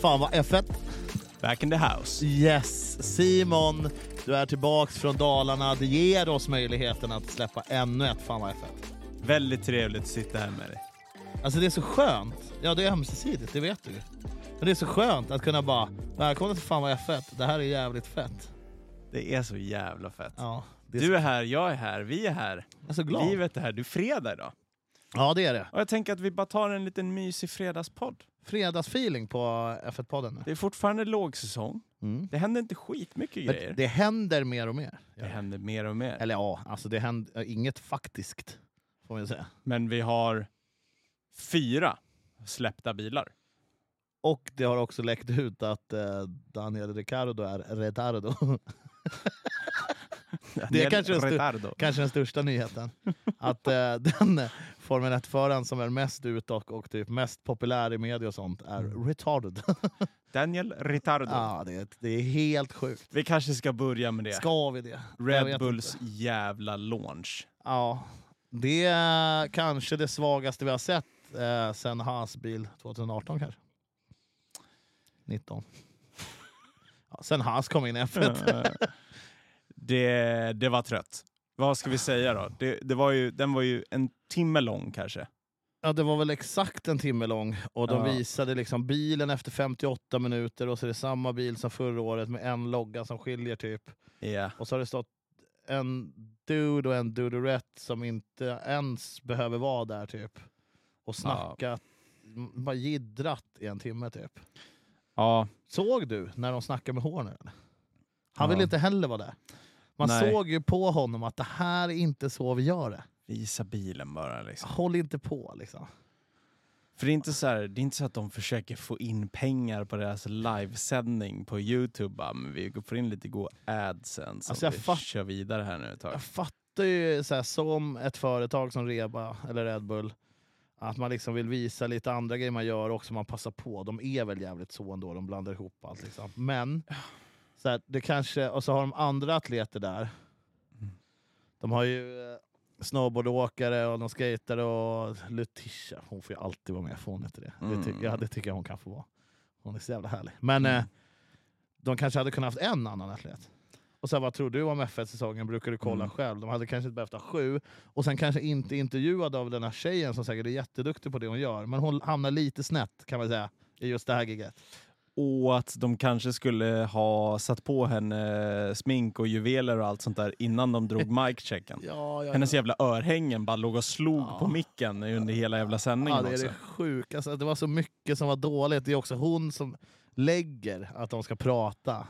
Fan vad F1. Back in the house. Yes, Simon, du är tillbaks från Dalarna. Det ger oss möjligheten att släppa ännu ett Fan vad F1. Väldigt trevligt att sitta här med dig. Alltså det är så skönt. Ja, det är ömsesidigt, det vet du. Men det är så skönt att kunna bara, välkommen till Fan vad F1. Det här är jävligt fett. Det är så jävla fett. Ja, är, Du så, är här, jag är här, vi är här. jag är så glad. Livet är här. Du är fredag idag. Ja, det är det. Och jag tänker att vi bara tar en liten mysig fredagspodd. Fredagsfeeling på F1-podden nu. Det är fortfarande lågsäsong. Mm. Det händer inte skitmycket grejer. Men det händer mer och mer. Det händer mer och mer. Eller ja, alltså det händer inget faktiskt. Får man säga. Men vi har fyra släppta bilar. Och det har också läckt ut att eh, Daniel Ricciardo är retardo. Det är kanske den, Retardo. Kanske den största nyheten. Att eh, den Formel 1-föraren som är mest utåt och typ mest populär i media och sånt är Mm. retarded. Daniel Ritardo. ja, det, är- det är helt sjukt. Vi kanske ska börja med det. Ska vi det? Red Bulls inte. jävla launch. Ja, det är kanske det svagaste vi har sett eh, sen Haas bil 2018 kanske. 19. Ja, sen Haas kom in i F1. det, det var trött. Vad ska vi säga då? Det, det var ju, den var ju en timme lång kanske. Ja, det var väl exakt en timme lång och de Ja. visade liksom bilen efter 58 minuter och så är det samma bil som förra året med en logga som skiljer typ. Ja. Och så har det stått en dude och en dudorette som inte ens behöver vara där typ. Och snackat, m- bara jiddrat i en timme typ. ja. Såg du när de snackade med Horner? Han Ja. ville inte heller vara där. Man Nej. såg ju på honom att det här är inte så vi gör det. Visa bilen bara liksom. Håll inte på liksom. För det är, inte så här, det är inte så att de försöker få in pengar på deras livesändning på Youtube. Bara, men vi får in lite god adsense Alltså, jag och vi fatt- kör vidare här nu ett tag. Jag fattar ju så här, som ett företag som Reba eller Red Bull att man liksom vill visa lite andra grejer man gör också, man passar på. De är väl jävligt så ändå, de blandar ihop allt. Liksom. Men, så här, det kanske, och så har de andra atleter där. De har ju eh, snowboardåkare och de skatare och Letitia, hon får ju alltid vara med, får hon inte det? Det, ty- Mm. ja, det tycker jag hon kan få vara. Hon är så jävla härlig. Men eh, de kanske hade kunnat haft en annan atlet. Och sen vad tror du om F1-säsongen? Brukar du kolla Mm. själv? De hade kanske inte behövt ha sju. Och sen kanske inte intervjuad av den här tjejen som säkert är jätteduktig på det hon gör. Men hon hamnar lite snett kan man säga i just det här giget. Och att de kanske skulle ha satt på henne smink och juveler och allt sånt där innan de drog mic-checken. Ja, ja, Hennes jävla örhängen bara låg och slog Ja. på micken under hela jävla sändningen ja, det är också. det sjukaste. Alltså, det var så mycket som var dåligt. Det är också hon som lägger att de ska prata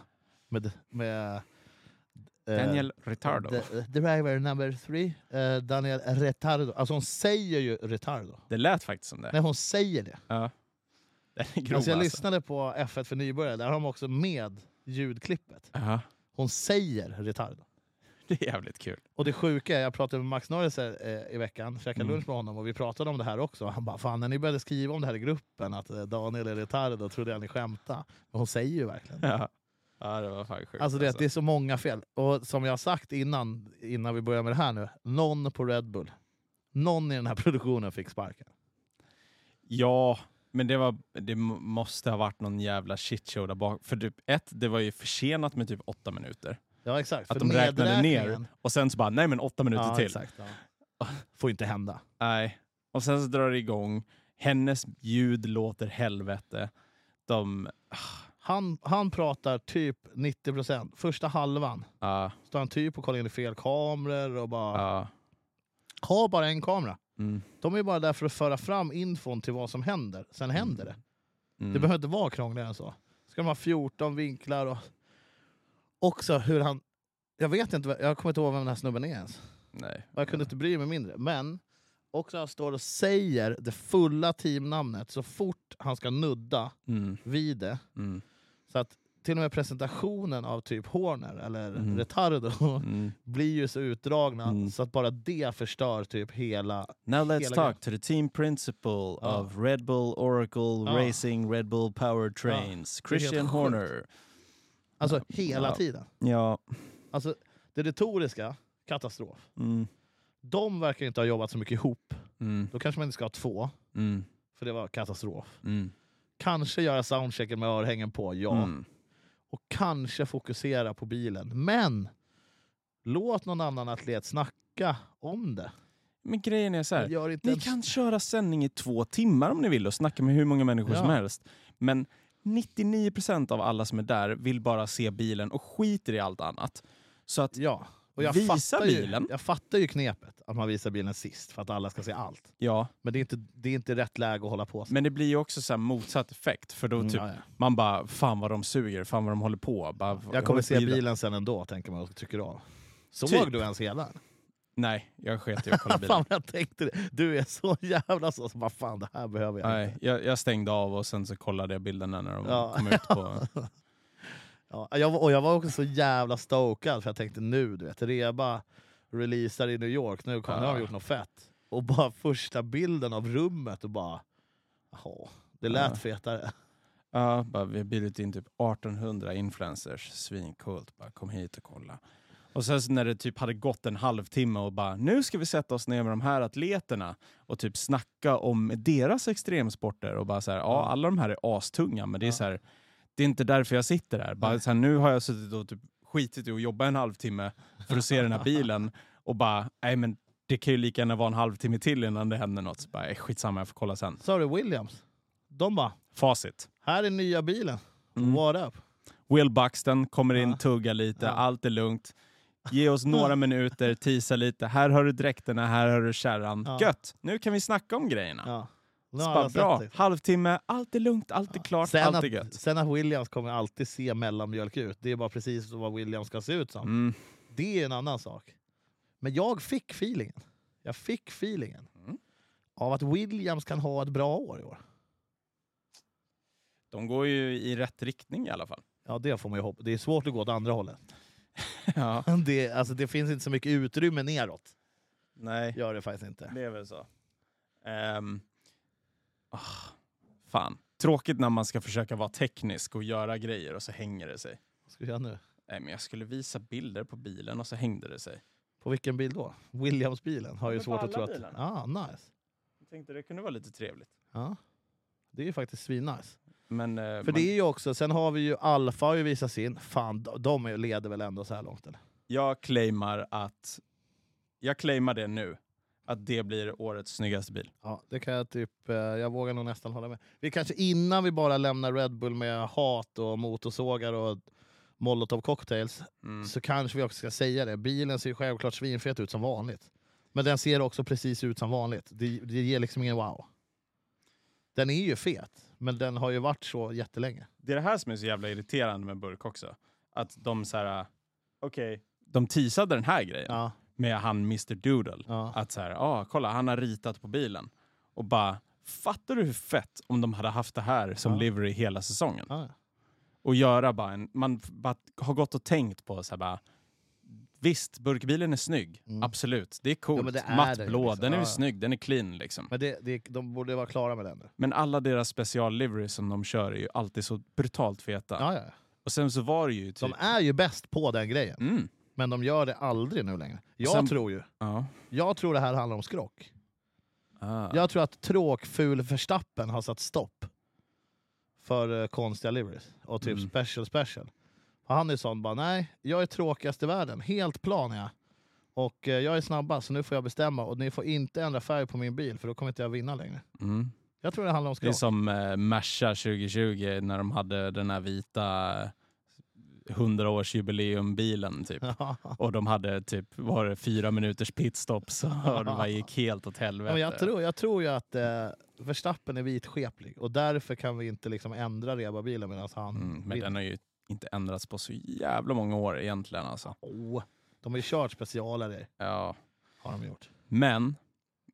med, med eh, Daniel Ritardo. the- driver number three, eh, Daniel Retardo. Alltså hon säger ju Retardo. Det lät faktiskt som det. Nej, hon säger det. Ja. Den är grov alltså jag alltså. lyssnade på F1 för nybörjare, där har de också med ljudklippet. Ja, Hon säger Retardo. det är jävligt kul. Och det sjuka är, jag pratade med Max Norris eh, i veckan, käkade Mm. lunch med honom och vi pratade om det här också. Han bara, fan när ni började skriva om det här i gruppen, att eh, Daniel är Retardo, trodde jag ni skämtade. Men hon säger ju verkligen det. Ja, ja det var fan sjukt. Alltså det, det är så många fel. Och som jag har sagt innan, innan vi börjar med det här nu, någon på Red Bull, någon i den här produktionen fick sparken. Ja, men det, var, det måste ha varit någon jävla shitshow där bak. För typ ett, det var ju försenat med typ åtta minuter. Ja exakt. Att de räknade ner och sen så bara, nej men åtta minuter ja, till. Exakt, ja. Får inte hända. Nej. Och sen så drar det igång. Hennes ljud låter helvete. De... Han, han pratar typ 90%. Första halvan Ja, står han typ och kollar in i fel kameror och bara... ja. Ha bara en kamera. Mm, De är bara där för att föra fram infon till vad som händer. Sen händer det. mm. Det behöver inte vara krångligare än så. Ska de ha 14 vinklar och... Också hur han... Jag vet inte, jag kommer inte ihåg vem den här snubben är ens. Nej. Och jag kunde inte bry mig mindre. Men också han står och säger det fulla teamnamnet så fort han ska nudda Mm, vid det. mm, Så att till och med presentationen av typ Horner eller Mm. Retardo mm. blir ju så utdragna Mm. så att bara det förstör typ hela... Now let's Hela talk to the team principal Ja. of Red Bull Oracle Ja. Racing Red Bull Power Trains, är helt Christian sjukt. Horner. Alltså hela Ja. tiden. Ja. Alltså det retoriska, katastrof. Mm, De verkar inte ha jobbat så mycket ihop. mm, Då kanske man inte ska ha två, mm, för det var katastrof. mm. Kanske göra soundchecken med örhängen på, ja. Mm. Och kanske fokusera på bilen. Men låt någon annan atlet snacka om det. Men grejen är så här. Ni ens- kan köra sändning i två timmar om ni vill och snacka med hur många människor Ja. som helst. Men 99% av alla som är där vill bara se bilen och skiter i allt annat. Så att, Ja. Och jag Visa fattar ju, bilen. Jag fattar ju knepet att man visar bilen sist för att alla ska se allt. ja. Men det är inte, det är inte rätt läge att hålla på så. Men det blir ju också så motsatt effekt. För då Mm, typ, ja, ja. man bara, fan vad de suger, fan vad de håller på. Bara, Jag kommer se skiter. bilen sen ändå, tänker man och tycker av. Såg Typ. du ens hela? Nej, jag sket i att kolla bilen. fan jag tänkte det. Du är så jävla så, så bara, fan det här behöver jag Nej, inte. jag, jag stängde av och sen så kollade jag bilderna när de Ja. kom ut på... Ja, jag, var- och jag var också så jävla stokad för jag tänkte nu, du vet, Reba releasar i New York, nu kommer Ja. de gjort något fett. Och bara första bilden av rummet och bara, jaha, det lät Ja. fetare. Ja, bara, vi har bjudit in typ 1800 influencers, svincoolt, bara kom hit och kolla. Och sen när det typ hade gått en halvtimme och bara nu ska vi sätta oss ner med de här atleterna och typ snacka om deras extremsporter och bara så här, ja alla de här är astunga men det är så här, det är inte därför jag sitter där. Bara så här, nu har jag suttit och typ skitit i att jobba en halvtimme för att se den här bilen och bara, nej men det kan ju lika gärna vara en halvtimme till innan det händer något. Så bara, eh, skitsamma, jag får kolla sen. Sa du Williams? De bara, Facit. här är nya bilen. Mm. What up? Will Buxton kommer in, Ja. tuggar lite, Ja. allt är lugnt. Ge oss några minuter, tisa lite. Här har du dräkterna, här har du kärran. Ja. Gött! Nu kan vi snacka om grejerna. Ja. Har bara, bra, halvtimme, allt är lugnt, allt är klart, Sen allt att, är gött. sen att Williams kommer alltid se mellanmjölk ut, det är bara precis vad Williams ska se ut som. Mm. Det är en annan sak. Men jag fick feelingen. Jag fick feelingen Mm. av att Williams kan ha ett bra år i år. De går ju i rätt riktning i alla fall. Ja, det får man ju hoppas. Det är svårt att gå åt andra hållet. ja. Det, alltså, det finns inte så mycket utrymme neråt. Nej, Gör det faktiskt inte. det är väl så. Ehm. Ah, fan. Tråkigt när man ska försöka vara teknisk och göra grejer och så hänger det sig. Vad ska vi göra nu? Nej, men jag skulle visa bilder på bilen och så hängde det sig. På vilken bil då? Williams-bilen har ju men svårt att tro att... bilarna. Ah, nice. Jag tänkte det kunde vara lite trevligt. Ja. Det är ju faktiskt svinnice. Men, eh, För man, det är ju också, sen har vi ju Alfa har ju visat sin. Fan, de- leder väl ändå så här långt eller? jag claimar att... Jag claimar det nu. Att det blir årets snyggaste bil. Ja, det kan jag typ, eh, jag vågar nog nästan hålla med. Vi kanske innan vi bara lämnar Red Bull med hat och motorsågar och molotov cocktails, Mm. så kanske vi också ska säga det. Bilen ser självklart svinfet ut som vanligt. Men den ser också precis ut som vanligt. Det, det ger liksom ingen wow. Den är ju fet, men den har ju varit så jättelänge. Det är det här som är så jävla irriterande med burk också. Att de så här... Okej. De teasade den här grejen Ja, med han Mr Doodle. ja. Att så här, ah, kolla han har ritat på bilen. Och bara, fattar du hur fett om de hade haft det här som Ja. livery hela säsongen? ja. Och göra bara en, man bara har gått och tänkt på så här bara, Visst, burkbilen är snygg. Mm. Absolut, det är coolt. Ja, men det är Matt det ju blå, liksom. den är ju Ja, ja. snygg, den är clean liksom. Men det, det, de borde vara klara med den nu. Men alla deras specialliveries som de kör är ju alltid så brutalt feta. Ja, ja. Och sen så var det ju typ... De är ju bäst på den grejen, Mm. Men de gör det aldrig nu längre. Jag sen- tror ju, Ja. jag tror det här handlar om skrock. Ah. Jag tror att tråkful Verstappen har satt stopp för eh, konstiga liveries och typ Mm. special special. Och han är sån bara, nej, jag är tråkigast i världen, helt plan är jag. Och eh, jag är snabbast, så nu får jag bestämma och ni får inte ändra färg på min bil för då kommer inte jag vinna längre. Mm. Jag tror det handlar om Det är skrock. som eh, Merca 2020 när de hade den här vita 100-årsjubileumbilen typ. Och de hade typ, var det fyra minuters pitstops och det bara gick helt åt helvete. men jag, tror, jag tror ju att eh, Verstappen är vitskeplig och därför kan vi inte liksom ändra rebabilen medan han Mm, men vinner. den har ju inte ändrats på så jävla många år egentligen alltså. Åh, de har ju kört specialare, Ja. har de gjort. Men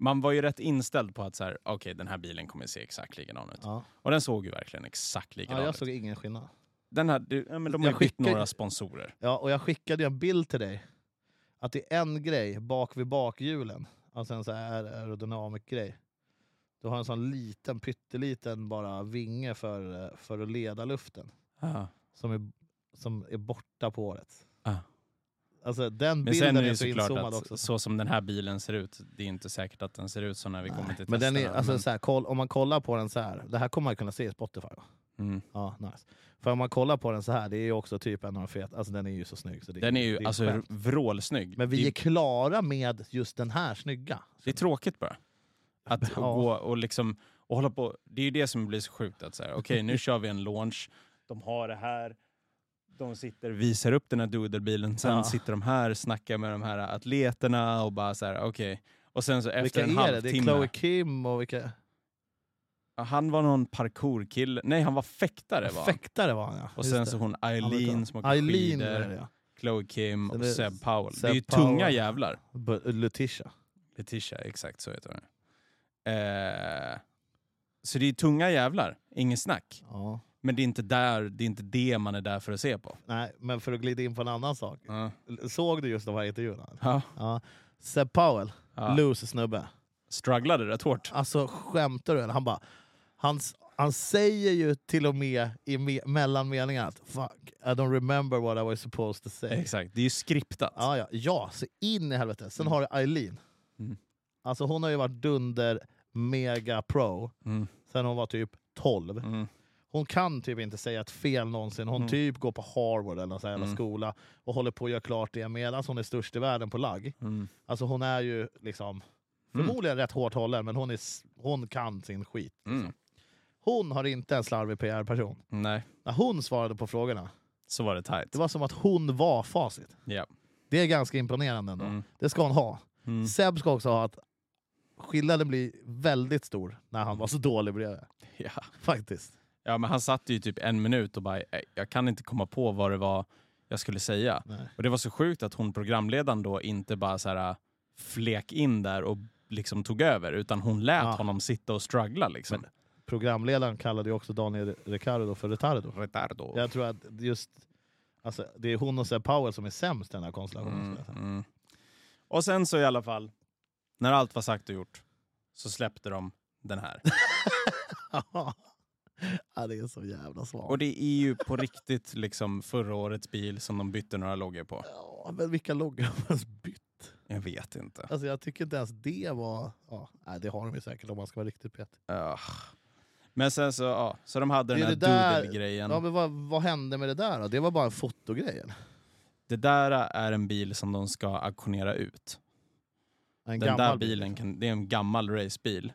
man var ju rätt inställd på att så här, okej den här bilen kommer se exakt likadan ut. Ja. Och den såg ju verkligen exakt likadan Ja, jag ut. såg ingen skillnad. Den här, det- ja, men de har Jag skickar- några sponsorer. Ja, och jag skickade en bild till dig. Att det är en grej bak vid bakhjulen. Alltså en sån här aerodynamic grej. Du har en sån liten, pytteliten bara vinge för, för att leda luften. Ja. Som är, som är borta på året. Ah. Alltså den Men bilden är är, så inzoomad också. så som den här bilen ser ut, det är inte säkert att den ser ut så när vi kommer till men den är, alltså, men- så här, koll, om man kollar på den så här, det här kommer man kunna se i Spotify va? Mm. Ja, nice. För om man kollar på den så här, det är ju också typ en av de fet, alltså den är ju så snygg. Så det, Den är ju det alltså skämt. vrålsnygg. Men vi det, är klara med just den här snygga. det är tråkigt bara. Att Ja. gå och liksom och hålla på. Det är ju det som blir så sjukt. att säga. Okej, nu kör vi en launch. De har det här. De sitter visar upp den här doodlebilen. Sen Ja. sitter de här snackar med de här atleterna och bara så här, okej. Och sen så efter vilka en är det? Det är halvtimme. Chloe Kim och vilka... Ja, Han var någon parkourkille. Nej, han var fäktare var han. Fäktare var han ja. Och Just sen det. så hon Eileen som åker Eileen skidor. det ja. Chloe Kim och Seb Powell. Seb det är ju Powell. tunga jävlar. Bu- Letitia. Letitia, exakt så heter hon. Eh, så det är tunga jävlar, ingen snack. Ja. Men det är, inte där, det är inte det man är där för att se på. Nej, men för att glida in på en annan sak. Ja. Såg du just de här intervjuerna? Ja. Ja. Seb Powell, Ja. loose snubbe. Strugglade rätt hårt. Alltså skämtar du? eller? Han bara... Han, han säger ju till och med i me mellan meningarna att fuck, I don't remember what I was supposed to say. Exakt, det är ju skriptat. Ja, ja, ja, så in i helvete. Sen har du Eileen. Mm. Alltså hon har ju varit dunder mega pro Mm. sen hon var typ 12. Mm. Hon kan typ inte säga ett fel någonsin. Hon Mm. typ går på Harvard eller någon sån Mm. skola och håller på att göra klart det medan hon är störst i världen på lagg. Mm. Alltså hon är ju liksom Mm. förmodligen rätt hårt hållen men hon, är, hon kan sin skit. Mm. Hon har inte en slarvig PR-person. Nej, När hon svarade på frågorna, så var det tajt. det var som att hon var facit. Ja. Det är ganska imponerande ändå. Mm. Det ska hon ha. Mm. Seb ska också ha att skillnaden blir väldigt stor när han var så dålig bredvid. Ja. Faktiskt. ja, men han satt ju typ en minut och bara, "Eh, jag kan inte komma på vad det var jag skulle säga. Nej. Och det var så sjukt att hon programledaren då inte bara så här flek in där och liksom tog över, utan hon lät Ja. honom sitta och struggla liksom. Men- Programledaren kallade ju också Daniel Ricciardo för retardo. Retardo. Jag tror att just alltså, det är hon och Seb Powell som är sämst i den här konstellationen. Mm, mm. Och sen så i alla fall, när allt var sagt och gjort, så släppte de den här. ja, det är så jävla svagt. Och det är ju på riktigt liksom förra årets bil som de bytte några loggor på. Ja, men vilka loggor har man bytt? Jag vet inte. Alltså, jag tycker inte ens det var... Ja, nej, det har de ju säkert om man ska vara riktigt petig. Men sen så, ja, så de hade Det den här där- doodle-grejen. Ja, men vad, vad hände med det där då? Det var bara en fotogrej? eller? Det där är en bil som de ska auktionera ut. En Den där bil, bilen, liksom. kan, det är en gammal racebil.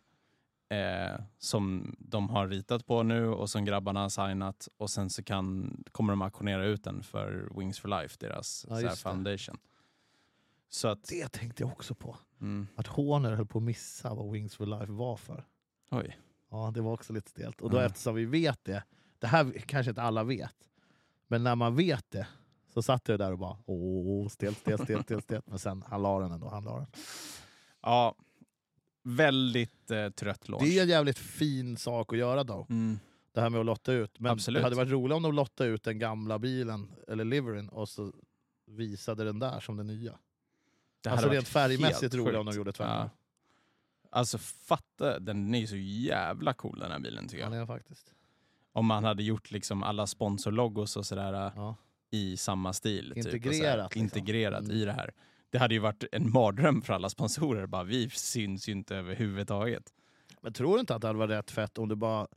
Eh, som de har ritat på nu och som grabbarna har signat. Och sen så kan, kommer de auktionera ut den för Wings for Life, deras Ja, så just det. foundation. Så att, Det tänkte jag också på. mm, Att Horner höll på att missa vad Wings for Life var för. oj. Ja, det var också lite stelt. Och då Ja. eftersom vi vet det, det här kanske inte alla vet, men när man vet det så satt jag där och bara åh, stelt, stelt, stelt, stelt, stelt. Men sen, han la den ändå. Han la den. Ja, väldigt eh, trött launch. Det är en jävligt fin sak att göra då, Mm, det här med att lotta ut. Men Absolut. det hade varit roligt om de lottade ut den gamla bilen, eller liveryn, och så visade den där som den nya. det alltså rent färgmässigt roligt om de gjorde tvärtom. Ja. Alltså fatta, den är ju så jävla cool den här bilen tycker Ja, jag. är faktiskt. Om man hade gjort liksom alla sponsorlogos och sådär Ja. i samma stil. typ, Integrerat, sådär, liksom. Integrerat Mm. i det här. Det hade ju varit en mardröm för alla sponsorer. Bara, vi syns ju inte överhuvudtaget. Men tror du inte att det hade varit rätt fett om du bara...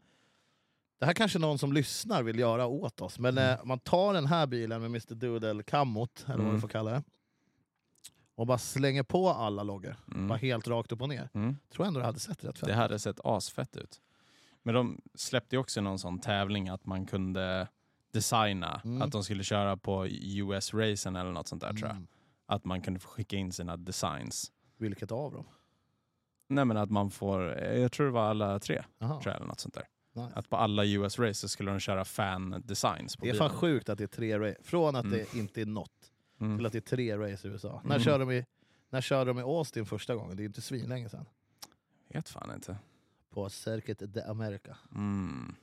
Det här kanske någon som lyssnar vill göra åt oss, men Mm. eh, man tar den här bilen med Mr Doodle Kamot, eller vad Mm. du får kalla det, och bara slänger på alla loggor, Mm. bara helt rakt upp och ner. Mm. Tror jag ändå det hade sett rätt fett Det hade sett asfett ut. Men de släppte ju också någon sån tävling att man kunde designa, Mm. att de skulle köra på US-racen eller något sånt där tror jag. Mm. Att man kunde få skicka in sina designs. Vilket av dem? Nej men att man får, eh, jag tror det var alla tre, tror jag, eller något sånt där. nice. Att på alla US-races skulle de köra fan-designs på Det är bilen. fan sjukt att det är tre race, från att Mm. det inte är något Mm. till att det är tre race i USA. När, Mm. körde de i, när körde de i Austin första gången? Det är ju inte svinlänge sedan. Vet fan inte. På Circuit de America. Mm.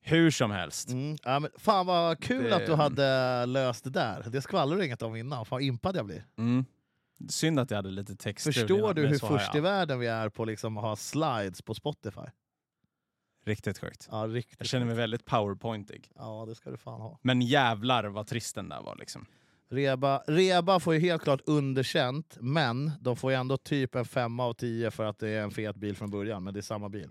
Hur som helst. Mm. Ja, men fan vad kul Det- att du hade löst det där. Det skvallrar du inget om innan. Fan vad impad jag blir. Mm. Synd att jag hade lite texter. Förstår du hur först i världen vi är på liksom att ha slides på Spotify? Riktigt sjukt. Ja, riktigt. Jag känner mig väldigt powerpointig. Ja, det ska du fan ha. Men jävlar vad trist den där var liksom. Reba, Reba får ju helt klart underkänt, men de får ju ändå typ en femma av tio för att det är en fet bil från början, men det är samma bil.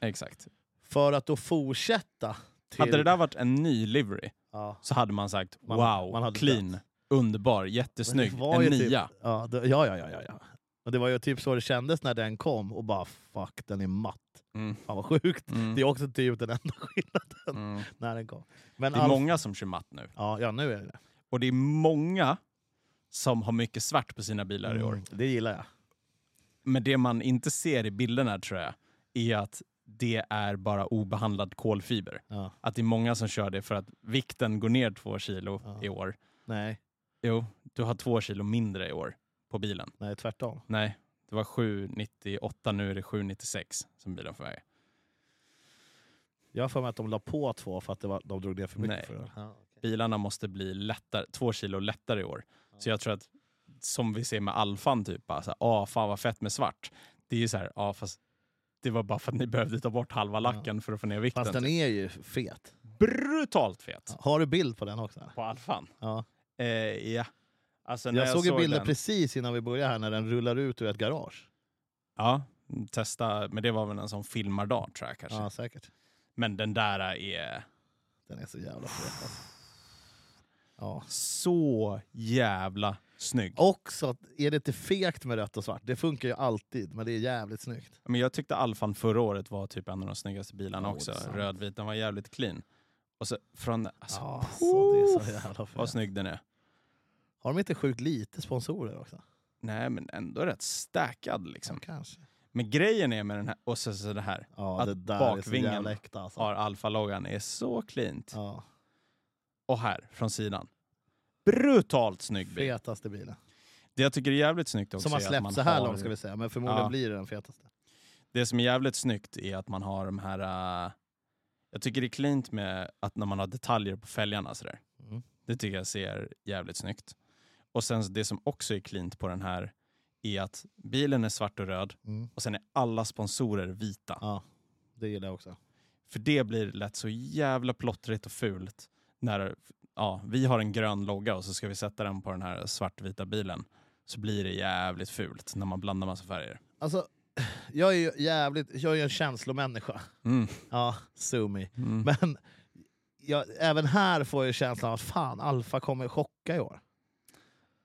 Exakt. För att då fortsätta till... Hade det där varit en ny livery ja, så hade man sagt Man- wow, man clean, dött. underbar, jättesnygg, det var en ju typ- nia. ja, det, ja, ja, ja, ja, ja. Och det var ju typ så det kändes när den kom, och bara fuck, den är matt. Mm. Fan vad sjukt. Mm. Det är också typ den enda skillnaden Mm. när den kom. Men Det är Alf- många som kör matt nu. Ja, ja, nu är det. Och det är många som har mycket svart på sina bilar i år. Mm, det gillar jag. Men det man inte ser i bilderna tror jag, är att det är bara obehandlad kolfiber. Ja. Att det är många som kör det för att vikten går ner två kilo Ja. i år. Nej, Jo, du har två kilo mindre i år på bilen. nej, tvärtom. Nej, det var 798, nu är det 796 som bilen får väga. Jag har för mig att de la på två för att det var, de drog ner för mycket. Nej. För det. Ja. Bilarna måste bli lättare, två kilo lättare i år. Så jag tror att, som vi ser med Alfan, typ, bara så här, ah, fan vad fett med svart. Det är ju så här, ja fast det var bara för att ni behövde ta bort halva lacken för att få ner vikten. Fast den typ. är ju fet. Brutalt fet Ja. Har du bild på den också? på Alfan. Ja. Eh, ja. Alltså, när Jag, såg ju bilder den, precis innan vi började här när den rullar ut ur ett garage. Ja, testa, men det var väl en sån filmardag tror jag kanske. Ja, säkert. Men den där är Den är så jävla fet alltså. Ja. så jävla snygg. Också, att- är det inte fegt med rött och svart? Det funkar ju alltid, men det är jävligt snyggt. Men jag tyckte Alfan förra året var typ en av de snyggaste bilarna det också. Rödvit, den var jävligt clean. Och så från, alltså, Ja, så det är så jävla vad fet. snygg den är. Har de inte sjukt lite sponsorer också? Nej men ändå rätt stackad liksom. Ja, kanske. Men grejen är med den här, och så, så det här, Ja, Att det bakvingen äkta alltså. har Alfa-loggan, är så cleant. Ja, Och här, från sidan. Brutalt snygg bil. fetaste bilen. Det jag tycker är jävligt snyggt också Som har är att släppt man så här har, långt ska vi säga, men förmodligen Ja. blir det den fetaste. Det som är jävligt snyggt är att man har de här... äh, jag tycker det är cleant med att när man har detaljer på fälgarna sådär. Mm. Det tycker jag ser jävligt snyggt. Och sen det som också är cleant på den här är att bilen är svart och röd Mm. och sen är alla sponsorer vita. Ja, det gillar jag också. För det blir lätt så jävla plottrigt och fult när ja, vi har en grön logga och så ska vi sätta den på den här svartvita bilen. Så blir det jävligt fult när man blandar massa färger. Alltså, jag är ju jävligt, jag är ju en känslomänniska. Mm. Ja, sue me. Mm. Men jag, även här får jag känslan att fan, Alfa kommer chocka i år.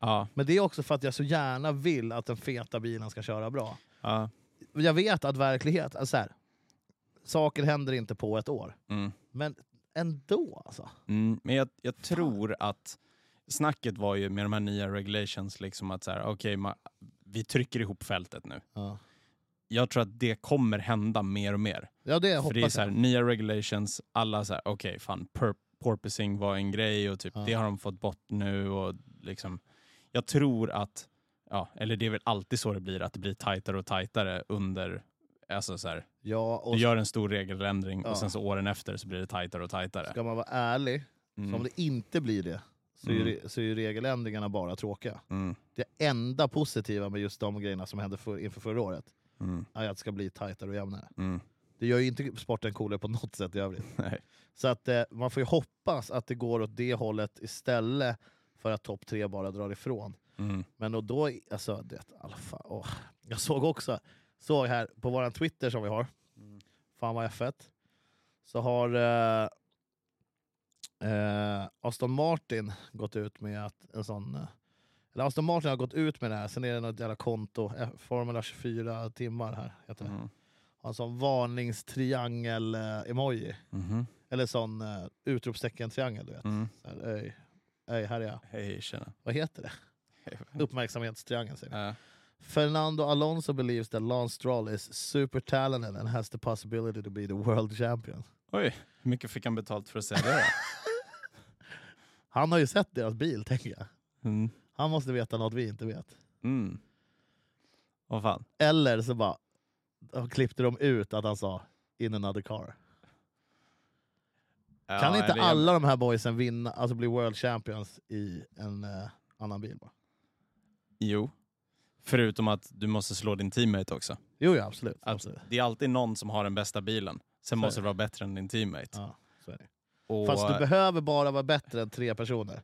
Ja, Men det är också för att jag så gärna vill att den feta bilen ska köra bra. ja. Jag vet att verklighet, alltså här, saker händer inte på ett år. Mm. Men ändå alltså. Mm, men jag, jag tror att snacket var ju med de här nya regulations, liksom att så här, okej, ma- vi trycker ihop fältet nu. Ja, Jag tror att det kommer hända mer och mer. ja det För det är så här, nya regulations, alla så här, okej, fan, pur- porpoising var en grej och typ Ja. det har de fått bort nu och liksom, jag tror att, ja, eller det är väl alltid så det blir, att det blir tajtare och tajtare under, alltså så här, Ja, och du gör en stor regeländring Ja. och sen så åren efter så blir det tajtare och tajtare. ska man vara ärlig, så Mm. om det inte blir det så är, Mm. re- så är regeländringarna bara tråkiga. Mm. Det enda positiva med just de grejerna som hände för, inför förra året Mm. är att det ska bli tajtare och jämnare. Mm. Det gör ju inte sporten coolare på något sätt i övrigt. Nej. Så att, eh, man får ju hoppas att det går åt det hållet istället för att topp tre bara drar ifrån. Mm. Men och då, alltså det, alfa, åh. Jag såg också, såg här på våran Twitter som vi har, Mm. fan vad F1, så har eh, eh, Aston Martin gått ut med att en sån eh, eller Aston Martin har gått ut med det här, sen är det något jävla konto, eh, Formula 24 timmar här heter det. Mm. Har en sån varningstriangel-emoji. Mhm. Eller sån uh, utropstecken-triangel, du vet. Mm. Öj, öj, här är jag. Hej, tjena. Vad heter det? Uppmärksamhetstriangeln säger vi. Ja. Fernando Alonso believes that Lance Stroll is super talented and has the possibility to be the world champion. Oj, hur mycket fick han betalt för att säga det? Han har ju sett deras bil, tänker jag. Mm. Han måste veta något vi inte vet. Mm. Vad fan. Eller så bara klippte de ut att han sa in another car. Ja, kan inte eller alla de här boysen vinna, alltså bli world champions i en eh, annan bil? Bara? Jo. Förutom att du måste slå din teammate också. Jo, ja, absolut. Att absolut. Det är alltid någon som har den bästa bilen. Sen Så måste det vara bättre än din teammate. Ja, så är det. Och, Fast du behöver bara vara bättre än tre personer.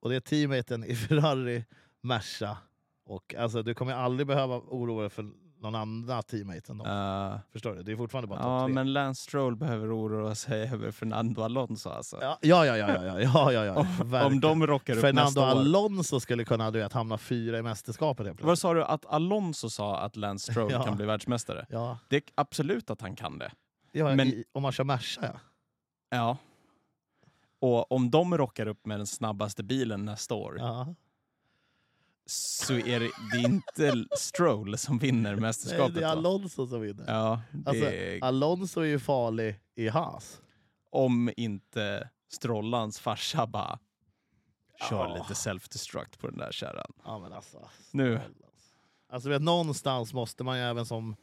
Och det är teammaten i Ferrari, Merca. Och alltså, du kommer aldrig behöva oroa dig för någon annan teammate än dem. Uh, Förstår du? Det är fortfarande bara ja, tre. men Lance Stroll behöver oroa sig över Fernando Alonso alltså. Ja, ja, ja, ja, ja, ja, ja, ja, om, de rockar upp Fernando nästa år. Alonso skulle kunna du vet, hamna fyra i mästerskapet helt Vad sa du? Att Alonso sa att Lance Stroll Ja. kan bli världsmästare? Ja, Det är absolut att han kan det. ja, Men- i, om man kör Merca ja. Ja. Och om de rockar upp med den snabbaste bilen nästa år ja. Så är det, det är inte Stroll som vinner Nej, mästerskapet. det är. Alonso som vinner. Ja, Alltså, är, Alonso är ju farlig i Haas. om inte Strollans farsa bara kör Ja. lite self-destruct på den där kärran. Ja, men alltså, Nu. Alltså, vet, någonstans måste man ju även som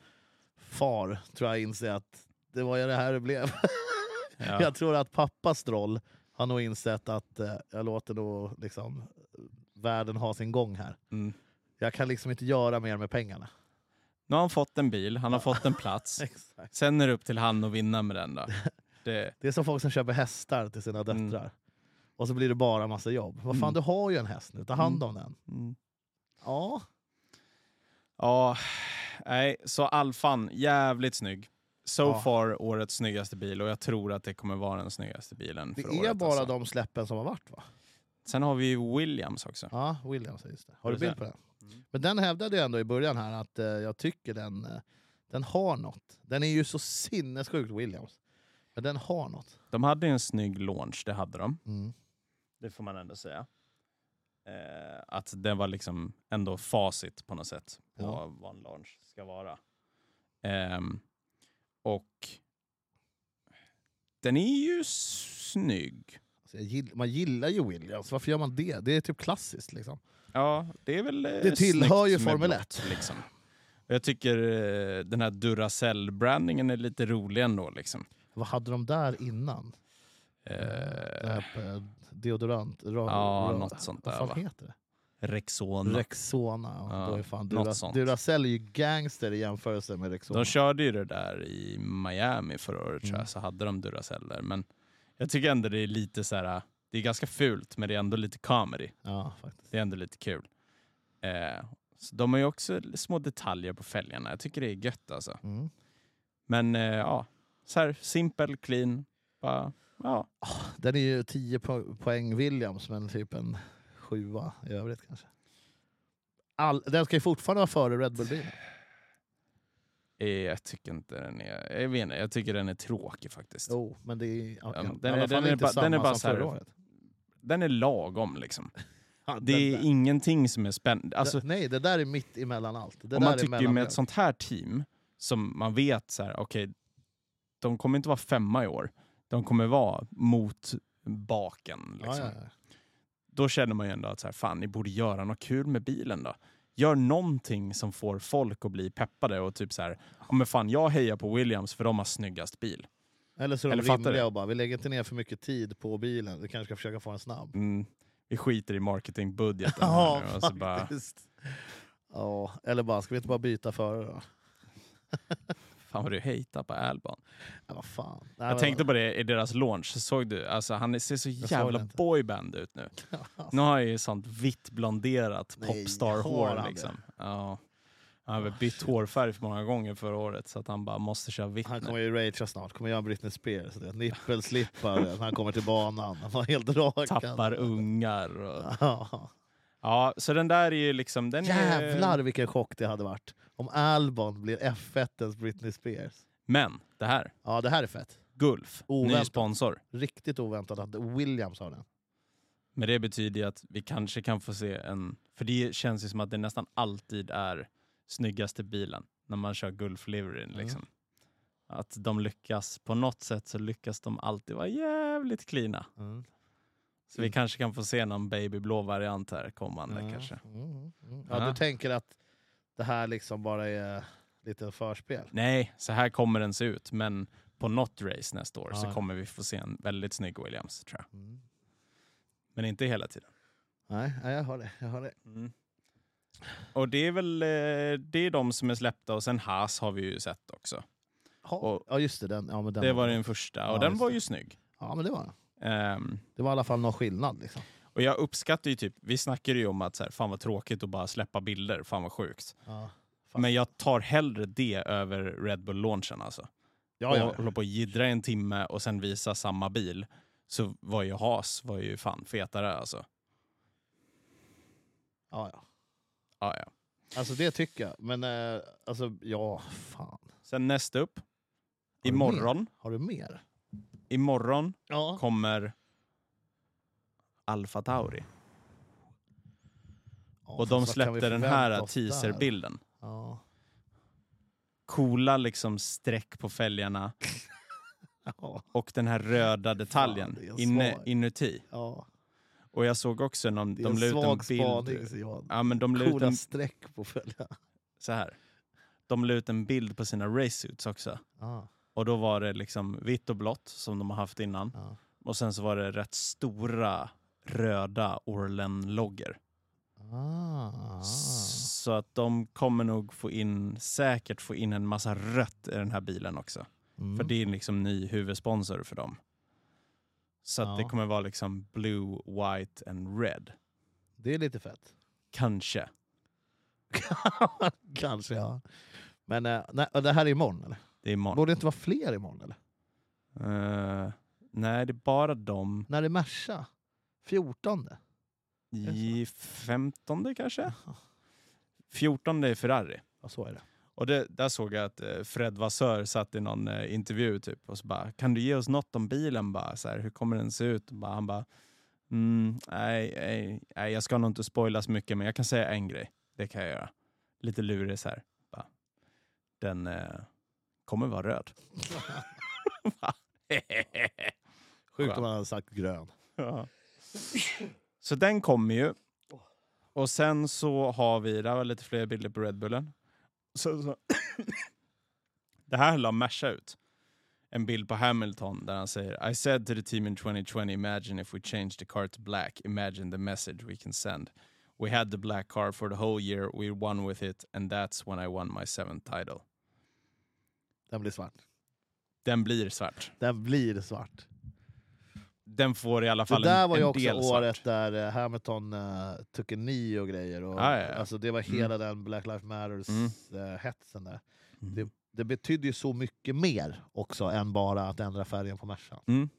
far tror jag inse att det var ju det här det blev. Ja. Jag tror att pappas roll har nog insett att eh, jag låter nog liksom, världen ha sin gång här. Mm. Jag kan liksom inte göra mer med pengarna. Nu har han fått en bil, han har fått en plats. Sen är det upp till han att vinna med den då. Det, Det är som folk som köper hästar till sina Mm. döttrar. Och så blir det bara massa jobb. Vad fan, Mm. du har ju en häst nu, ta hand om den. mm. Ja, Ja, nej, så Alfan, jävligt snygg. So Ja. far årets snyggaste bil och jag tror att det kommer vara den snyggaste bilen det är året. bara alltså. de släppen som har varit va? Sen har vi ju Williams också. Ja, Williams, just det. Har du bild på den? Mm. Men den hävdade jag ändå i början här att eh, jag tycker den, eh, den har något. Den är ju så sinnessjukt Williams. Men den har något. De hade en snygg launch, det hade de. Mm. Det får man ändå säga. Eh, att det var liksom ändå facit på något sätt på Ja. vad en launch ska vara. Ehm, och den är ju snygg. Alltså gill, man gillar ju Williams, varför gör man det? Det är typ klassiskt. Liksom. Ja, det är väl eh, Det tillhör ju Formel blått, 1. Liksom. Jag tycker eh, den här Duracell-brandingen är lite rolig ändå. Liksom. Vad hade de där innan? Det här, deodorant? Ra, Ja, ra, något sånt Vad där, fan va? heter det? Rexona. Rexona. Ja, då är fan Dura. Duracell är ju gangster i jämförelse med Rexona. De körde ju det där i Miami förra året Mm. så hade de Duraceller. Men jag tycker ändå det är lite så här. det är ganska fult men det är ändå lite comedy. Ja, faktiskt. Det är ändå lite kul. Eh, de har ju också små detaljer på fälgarna. Jag tycker det är gött alltså. Mm. Men eh, ja, så här simpel, clean. Bara, ja. Den är ju 10 po poäng Williams, men typ en sjua i övrigt kanske. All, den ska ju fortfarande vara före Red Bull-bilen. Eh, Jag tycker inte den är... Jag vet inte, jag tycker den är tråkig faktiskt. Jo, men det är, ja, den alla är- den är inte bara- samma den är bara som förra året. Den är lagom liksom. Ja, Det den är där- ingenting som är spännande. Alltså, nej, det där är mitt emellan allt. Det och man tycker ju med ett sånt här team som man vet så här, okej, de kommer inte vara femma i år. De kommer vara mot baken. Liksom. Ja, ja. Då känner man ju ändå att så här, fan, ni borde göra något kul med bilen då. Gör någonting som får folk att bli peppade och typ så här, ja men fan jag hejar på Williams för de har snyggast bil. Eller så är Eller de fattar rimliga och bara, vi lägger inte ner för mycket tid på bilen, vi kanske ska försöka få en snabb. Mm, vi skiter i marketingbudgeten Ja, nu. Så bara, faktiskt. Ja, eller bara, ska vi inte bara byta förare då? fan vad du hatar på Albon. Ja, vad fan. Nej, Jag tänkte på det i deras launch, så såg du, alltså han ser så jävla boyband ut nu. Nu har jag ju sånt vitt blonderat popstar-hår han liksom. Ja. Han har väl bytt shit. hårfärg för många gånger förra året så att han bara måste köra vitt Han kommer ju ragea snart, kommer göra en Britney Spears. Nippelslippar när han kommer till banan. Han var helt rakad. Tappar ungar. Och... Ja. Ja, så den där är ju liksom... Den är... Jävlar vilken chock det hade varit om Albon blir F1-ens Britney Spears. Men det här, Ja, det här är fett. Gulf, ny Oväntat. sponsor. Riktigt oväntat att Williams har den. Men det betyder ju att vi kanske kan få se en... För det känns ju som att det nästan alltid är snyggaste bilen när man kör Gulf Liveryn. Mm. Liksom. Att de lyckas, på något sätt så lyckas de alltid vara jävligt cleana. Mm. Så vi Mm. kanske kan få se någon babyblå variant här kommande Ja. kanske. Mm, mm. Ja, Ja. Du tänker att det här liksom bara är lite förspel? Nej, så här kommer den se ut. Men på något race nästa år så Ja. kommer vi få se en väldigt snygg Williams tror jag. Mm. Men inte hela tiden. Nej, jag har det. Jag har det. Mm. Och det är väl eh, det är de som är släppta och sen Haas har vi ju sett också. Ha. Och- ja, just det. Den, ja, den det var den första och den var ju snygg. Ja, men det var den. Ehm, Det var i alla fall någon skillnad. Liksom. och jag uppskattar ju typ, vi snackade ju om att så här, fan vad tråkigt att bara släppa bilder, fan vad sjukt. Ja. Fast- Men jag tar hellre det över Red Bull-launchen alltså. ja, och ja, hålla på och jiddra en timme och sen visa samma bil. Så var ju Haas var ju fan fetare alltså. ja, ja. Ja, ja. Alltså det tycker jag. Men eh, alltså, ja, fan. Sen nästa upp. du Imorgon, Har du mer? Imorgon Ja. kommer Alfa Tauri. Och de släppte den här teaserbilden. Ja. Coola liksom streck på fälgarna Ja. och den här röda detaljen en inne, inuti. ja. Och jag såg också någon, Det är de en la ut en bild. spaning. Ja, men de Coola en, streck på följa. så här. De la ut en bild på sina racesuits också. Ja. Och då var det liksom vitt och blått som de har haft innan. Ja. Och sen så var det rätt stora röda Orlen-loggor. Ah. Så att de kommer nog få in, säkert få in en massa rött i den här bilen också. Mm. För det är liksom ny huvudsponsor för dem. Så att det Ja. kommer vara liksom blue, white and red. det är lite fett. Kanske. Kanske ja. Men eh, nej, det här är imorgon eller? Det är imorgon. Borde det inte vara fler imorgon eller? Eh, nej, det är bara de När är Merca? 14? i 15 kanske? 14 är Ferrari. Ja, så är det. Och det, där såg jag att eh, Fred Vassör satt i någon eh, intervju typ och så bara, kan du ge oss något om bilen bara? Så här, hur kommer den se ut? Bara, han bara, mm, nej, nej, nej, jag ska nog inte spoila så mycket men jag kan säga en grej. Det kan jag göra. Lite lurig så här. Bara, den eh, kommer vara röd. Va? Sjukt om man hade sagt grön. Ja. Så den kommer ju. Och sen så har vi, där var lite fler bilder på Red Bullen. Så, så. det här la Merca ut. En bild på Hamilton där han säger I said to the team in 2020 imagine if we change the car to black imagine the message we can send. We had the black car for the whole year we won with it and that's when I won my seventh title. Den blir svart. Den blir svart. Den blir svart. Den får i alla Det fall där en, var ju också del året svart. där eh, Hamilton uh, tog en ny och grejer. Och, Ja, ja, ja. Alltså det var hela den Black Lives Matters-hetsen där. Mm. Det, det betydde ju så mycket mer också än bara att ändra färgen på Mercan. Mm.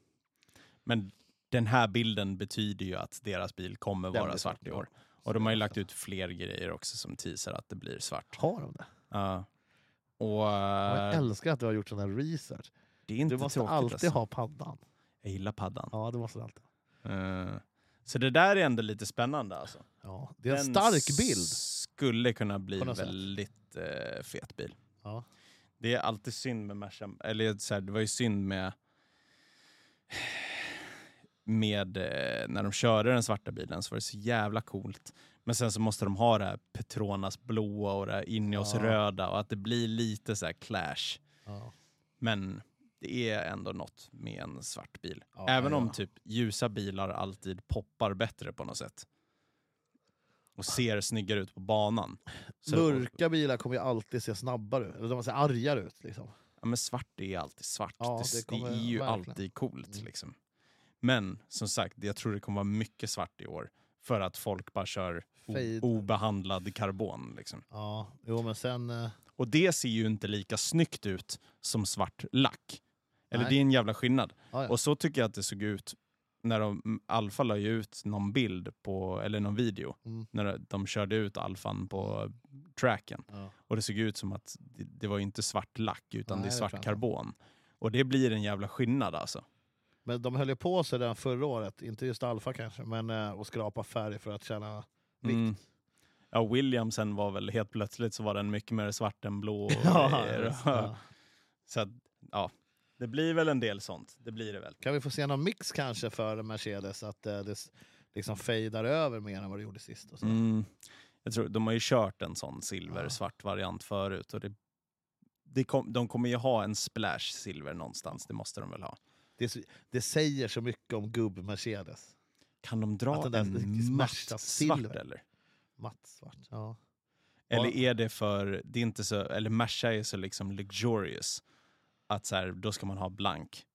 Men den här bilden betyder ju att deras bil kommer Den vara svart svart, i år. Och de har ju lagt ut fler grejer också som teasar att det blir svart. Har de det? Ja. Och Jag eh, älskar att du har gjort sån här research. det är inte Du måste alltid alltså. ha paddan. Jag gillar paddan. Ja, det måste alltid. Eh, så det där är ändå lite spännande alltså. Ja, det är en Den stark bild. skulle kunna bli sätt. väldigt eh, fet bil. Ja. Det är alltid synd med Merca, eller så här, det var ju synd med med eh, när de körde den svarta bilen så var det så jävla coolt. Men sen så måste de ha det här Petronas blåa och det här Ineos Ja. röda och att det blir lite så här clash. Ja. Men det är ändå något med en svart bil. Ja, Även om typ ljusa bilar alltid poppar bättre på något sätt. Och ser snyggare ut på banan. Så- Mörka bilar kommer ju alltid se snabbare ut, eller de ser argare ut. Liksom. Ja, men svart är alltid svart. Ja, det, det det, kommer- är ju verkligen. alltid coolt. Mm. Liksom. Men som sagt, jag tror det kommer vara mycket svart i år. För att folk bara kör Fade. obehandlad karbon. Liksom. Ja, jo men sen... eh, Och det ser ju inte lika snyggt ut som svart lack. Eller Nej. det är en jävla skillnad. Ja, ja. Och så tycker jag att det såg ut när de, Alfa la ut någon bild på, eller någon video, Mm. när de körde ut Alfan på tracken. Ja. Och det såg ut som att det, det var inte svart lack utan Nej, det är svart karbon. Och det blir en jävla skillnad alltså. Men de höll ju på sig redan förra året, inte just Alfa kanske, men eh, att skrapa färg för att känna vikt. Mm. Ja, Williamsen var väl helt plötsligt så var den mycket mer svart än blå. Och Ja, just. Ja. Så att, ja, det blir väl en del sånt. Det blir det väl. Kan vi få se någon mix kanske för Mercedes, att eh, det liksom fejdar över mer än vad det gjorde sist? Och så. Mm. Jag tror, de har ju kört en sån silver-svart variant förut. Och det, det kom, de kommer ju ha en splash silver någonstans, det måste de väl ha. Det, det säger så mycket om gubb-Mercedes. Kan de dra Att den en matt svart eller? Matt svart. Ja. Eller är det för, det är inte så, eller Merca är så liksom luxurious. Att så här, då ska man ha blank.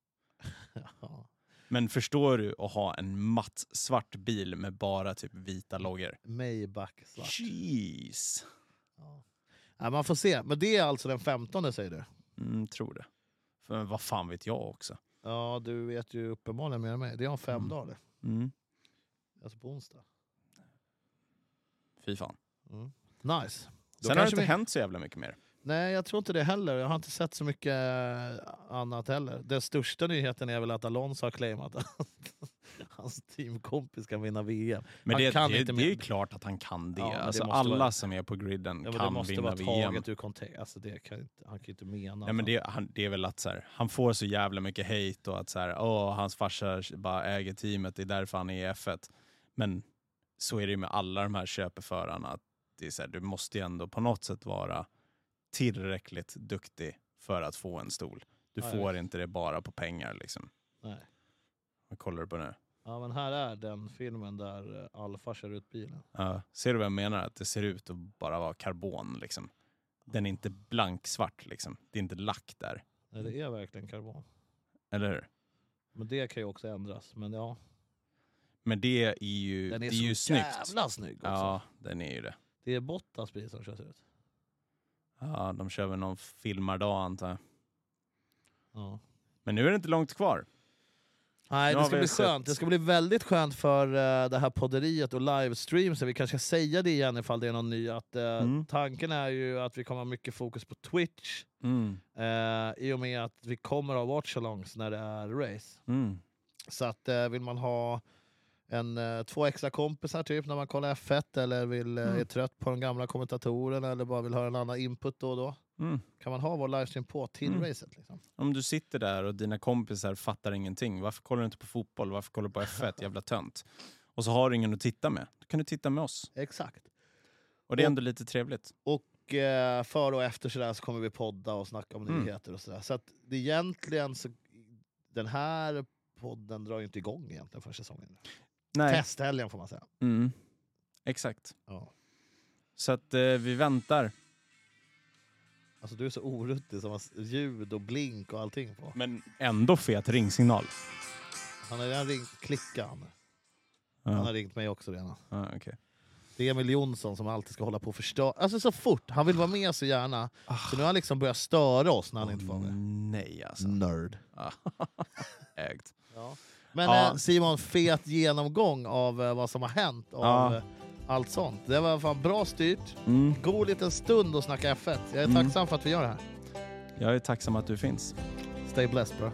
Ja. Men förstår du att ha en matt svart bil med bara typ vita loggor? Maybach svart. Jeez. Ja. Ja, man får se. Men det är alltså den 15 säger du? Mm, tror det. För vad fan vet jag också. Ja, du vet ju uppenbarligen mer än mig. Det är om fem Mm. dagar. Mm. Alltså på onsdag. Fy fan. Mm. Nice. Då Sen har det inte vi- hänt så jävla mycket mer. Nej, jag tror inte det heller. Jag har inte sett så mycket eh, annat heller. Den största nyheten är väl att Alonso har claimat att hans teamkompis kan vinna VM. Men det, kan det, inte det är klart att han kan det. Ja, det alltså, måste alla vara- som är på griden Ja, men det kan måste vinna vara VM. taget ur kontext. Alltså, det kan inte, han kan ju inte mena Nej, men det, han, det är väl att så här, han får så jävla mycket hate och att så här, åh, hans farsa bara äger teamet, det är därför han är i F1. Men så är det ju med alla de här köpeförarna. Att det är så här, du måste ju ändå på något sätt vara tillräckligt duktig för att få en stol. Du Ja, får inte det bara på pengar. Liksom. Nej. Vad kollar du på nu? Ja, men här är den filmen där eh, Alfa kör ut bilen. Ja, ser du vad jag menar? Att det ser ut att bara vara karbon. Liksom. Den är inte blanksvart. Liksom. Det är inte lack där. Nej, det är verkligen karbon. Eller hur? Men det kan ju också ändras. Men ja, Men det är ju, den det är, är ju så snyggt. jävla snygg också. Ja, den är ju det. Det är Bottas bil som körs ut. Ja, de kör väl någon filmardag antar jag. Ja. Men nu är det inte långt kvar. Nej, Nu det ska bli sett- skönt. Det ska bli väldigt skönt för eh, det här podderiet och livestreams. Vi kanske ska säga det igen ifall det är någon ny. Att, eh, Mm. Tanken är ju att vi kommer ha mycket fokus på Twitch. Mm. Eh, I och med att vi kommer ha watchalongs när det är race. Mm. Så att eh, vill man ha en, eh, två extra kompisar typ när man kollar F1 eller vill, eh, Mm. är trött på de gamla kommentatorerna eller bara vill höra en annan input då och då. Mm. Kan man ha vår livestream på till Mm. racet. Liksom. Om du sitter där och dina kompisar fattar ingenting. Varför kollar du inte på fotboll? Varför kollar du på F1? Jävla tönt. Och så har du ingen att titta med. Då kan du titta med oss. Exakt. Och det är Och- ändå lite trevligt. Och eh, före och efter sådär så kommer vi podda och snacka om Mm. nyheter och sådär. Så att det egentligen så, den här podden drar ju inte igång egentligen för säsongen. Nej. Testhelgen får man säga. Mm. Exakt. Ja. Så att eh, vi väntar. Alltså du är så oruttig som har ljud och blink och allting på. Men ändå fet ringsignal. Han har redan ringt Klicka. Han. han har Ja. ringt mig också redan. Ja, okej. Det är Emil Jonsson som alltid ska hålla på och förstöra. Alltså så fort. Han vill vara med så gärna. Så nu har han liksom börjat störa oss när han inte får vara med. Nej alltså. Nörd. Ja. Ägt. Ja. Men Ja. eh, Simon, fet genomgång av eh, vad som har hänt. Av Ja. eh, allt sånt. Det var fan bra styrt. Mm. God liten stund att snacka F1. Jag är Mm. tacksam för att vi gör det här. Jag är tacksam att du finns. Stay blessed bro.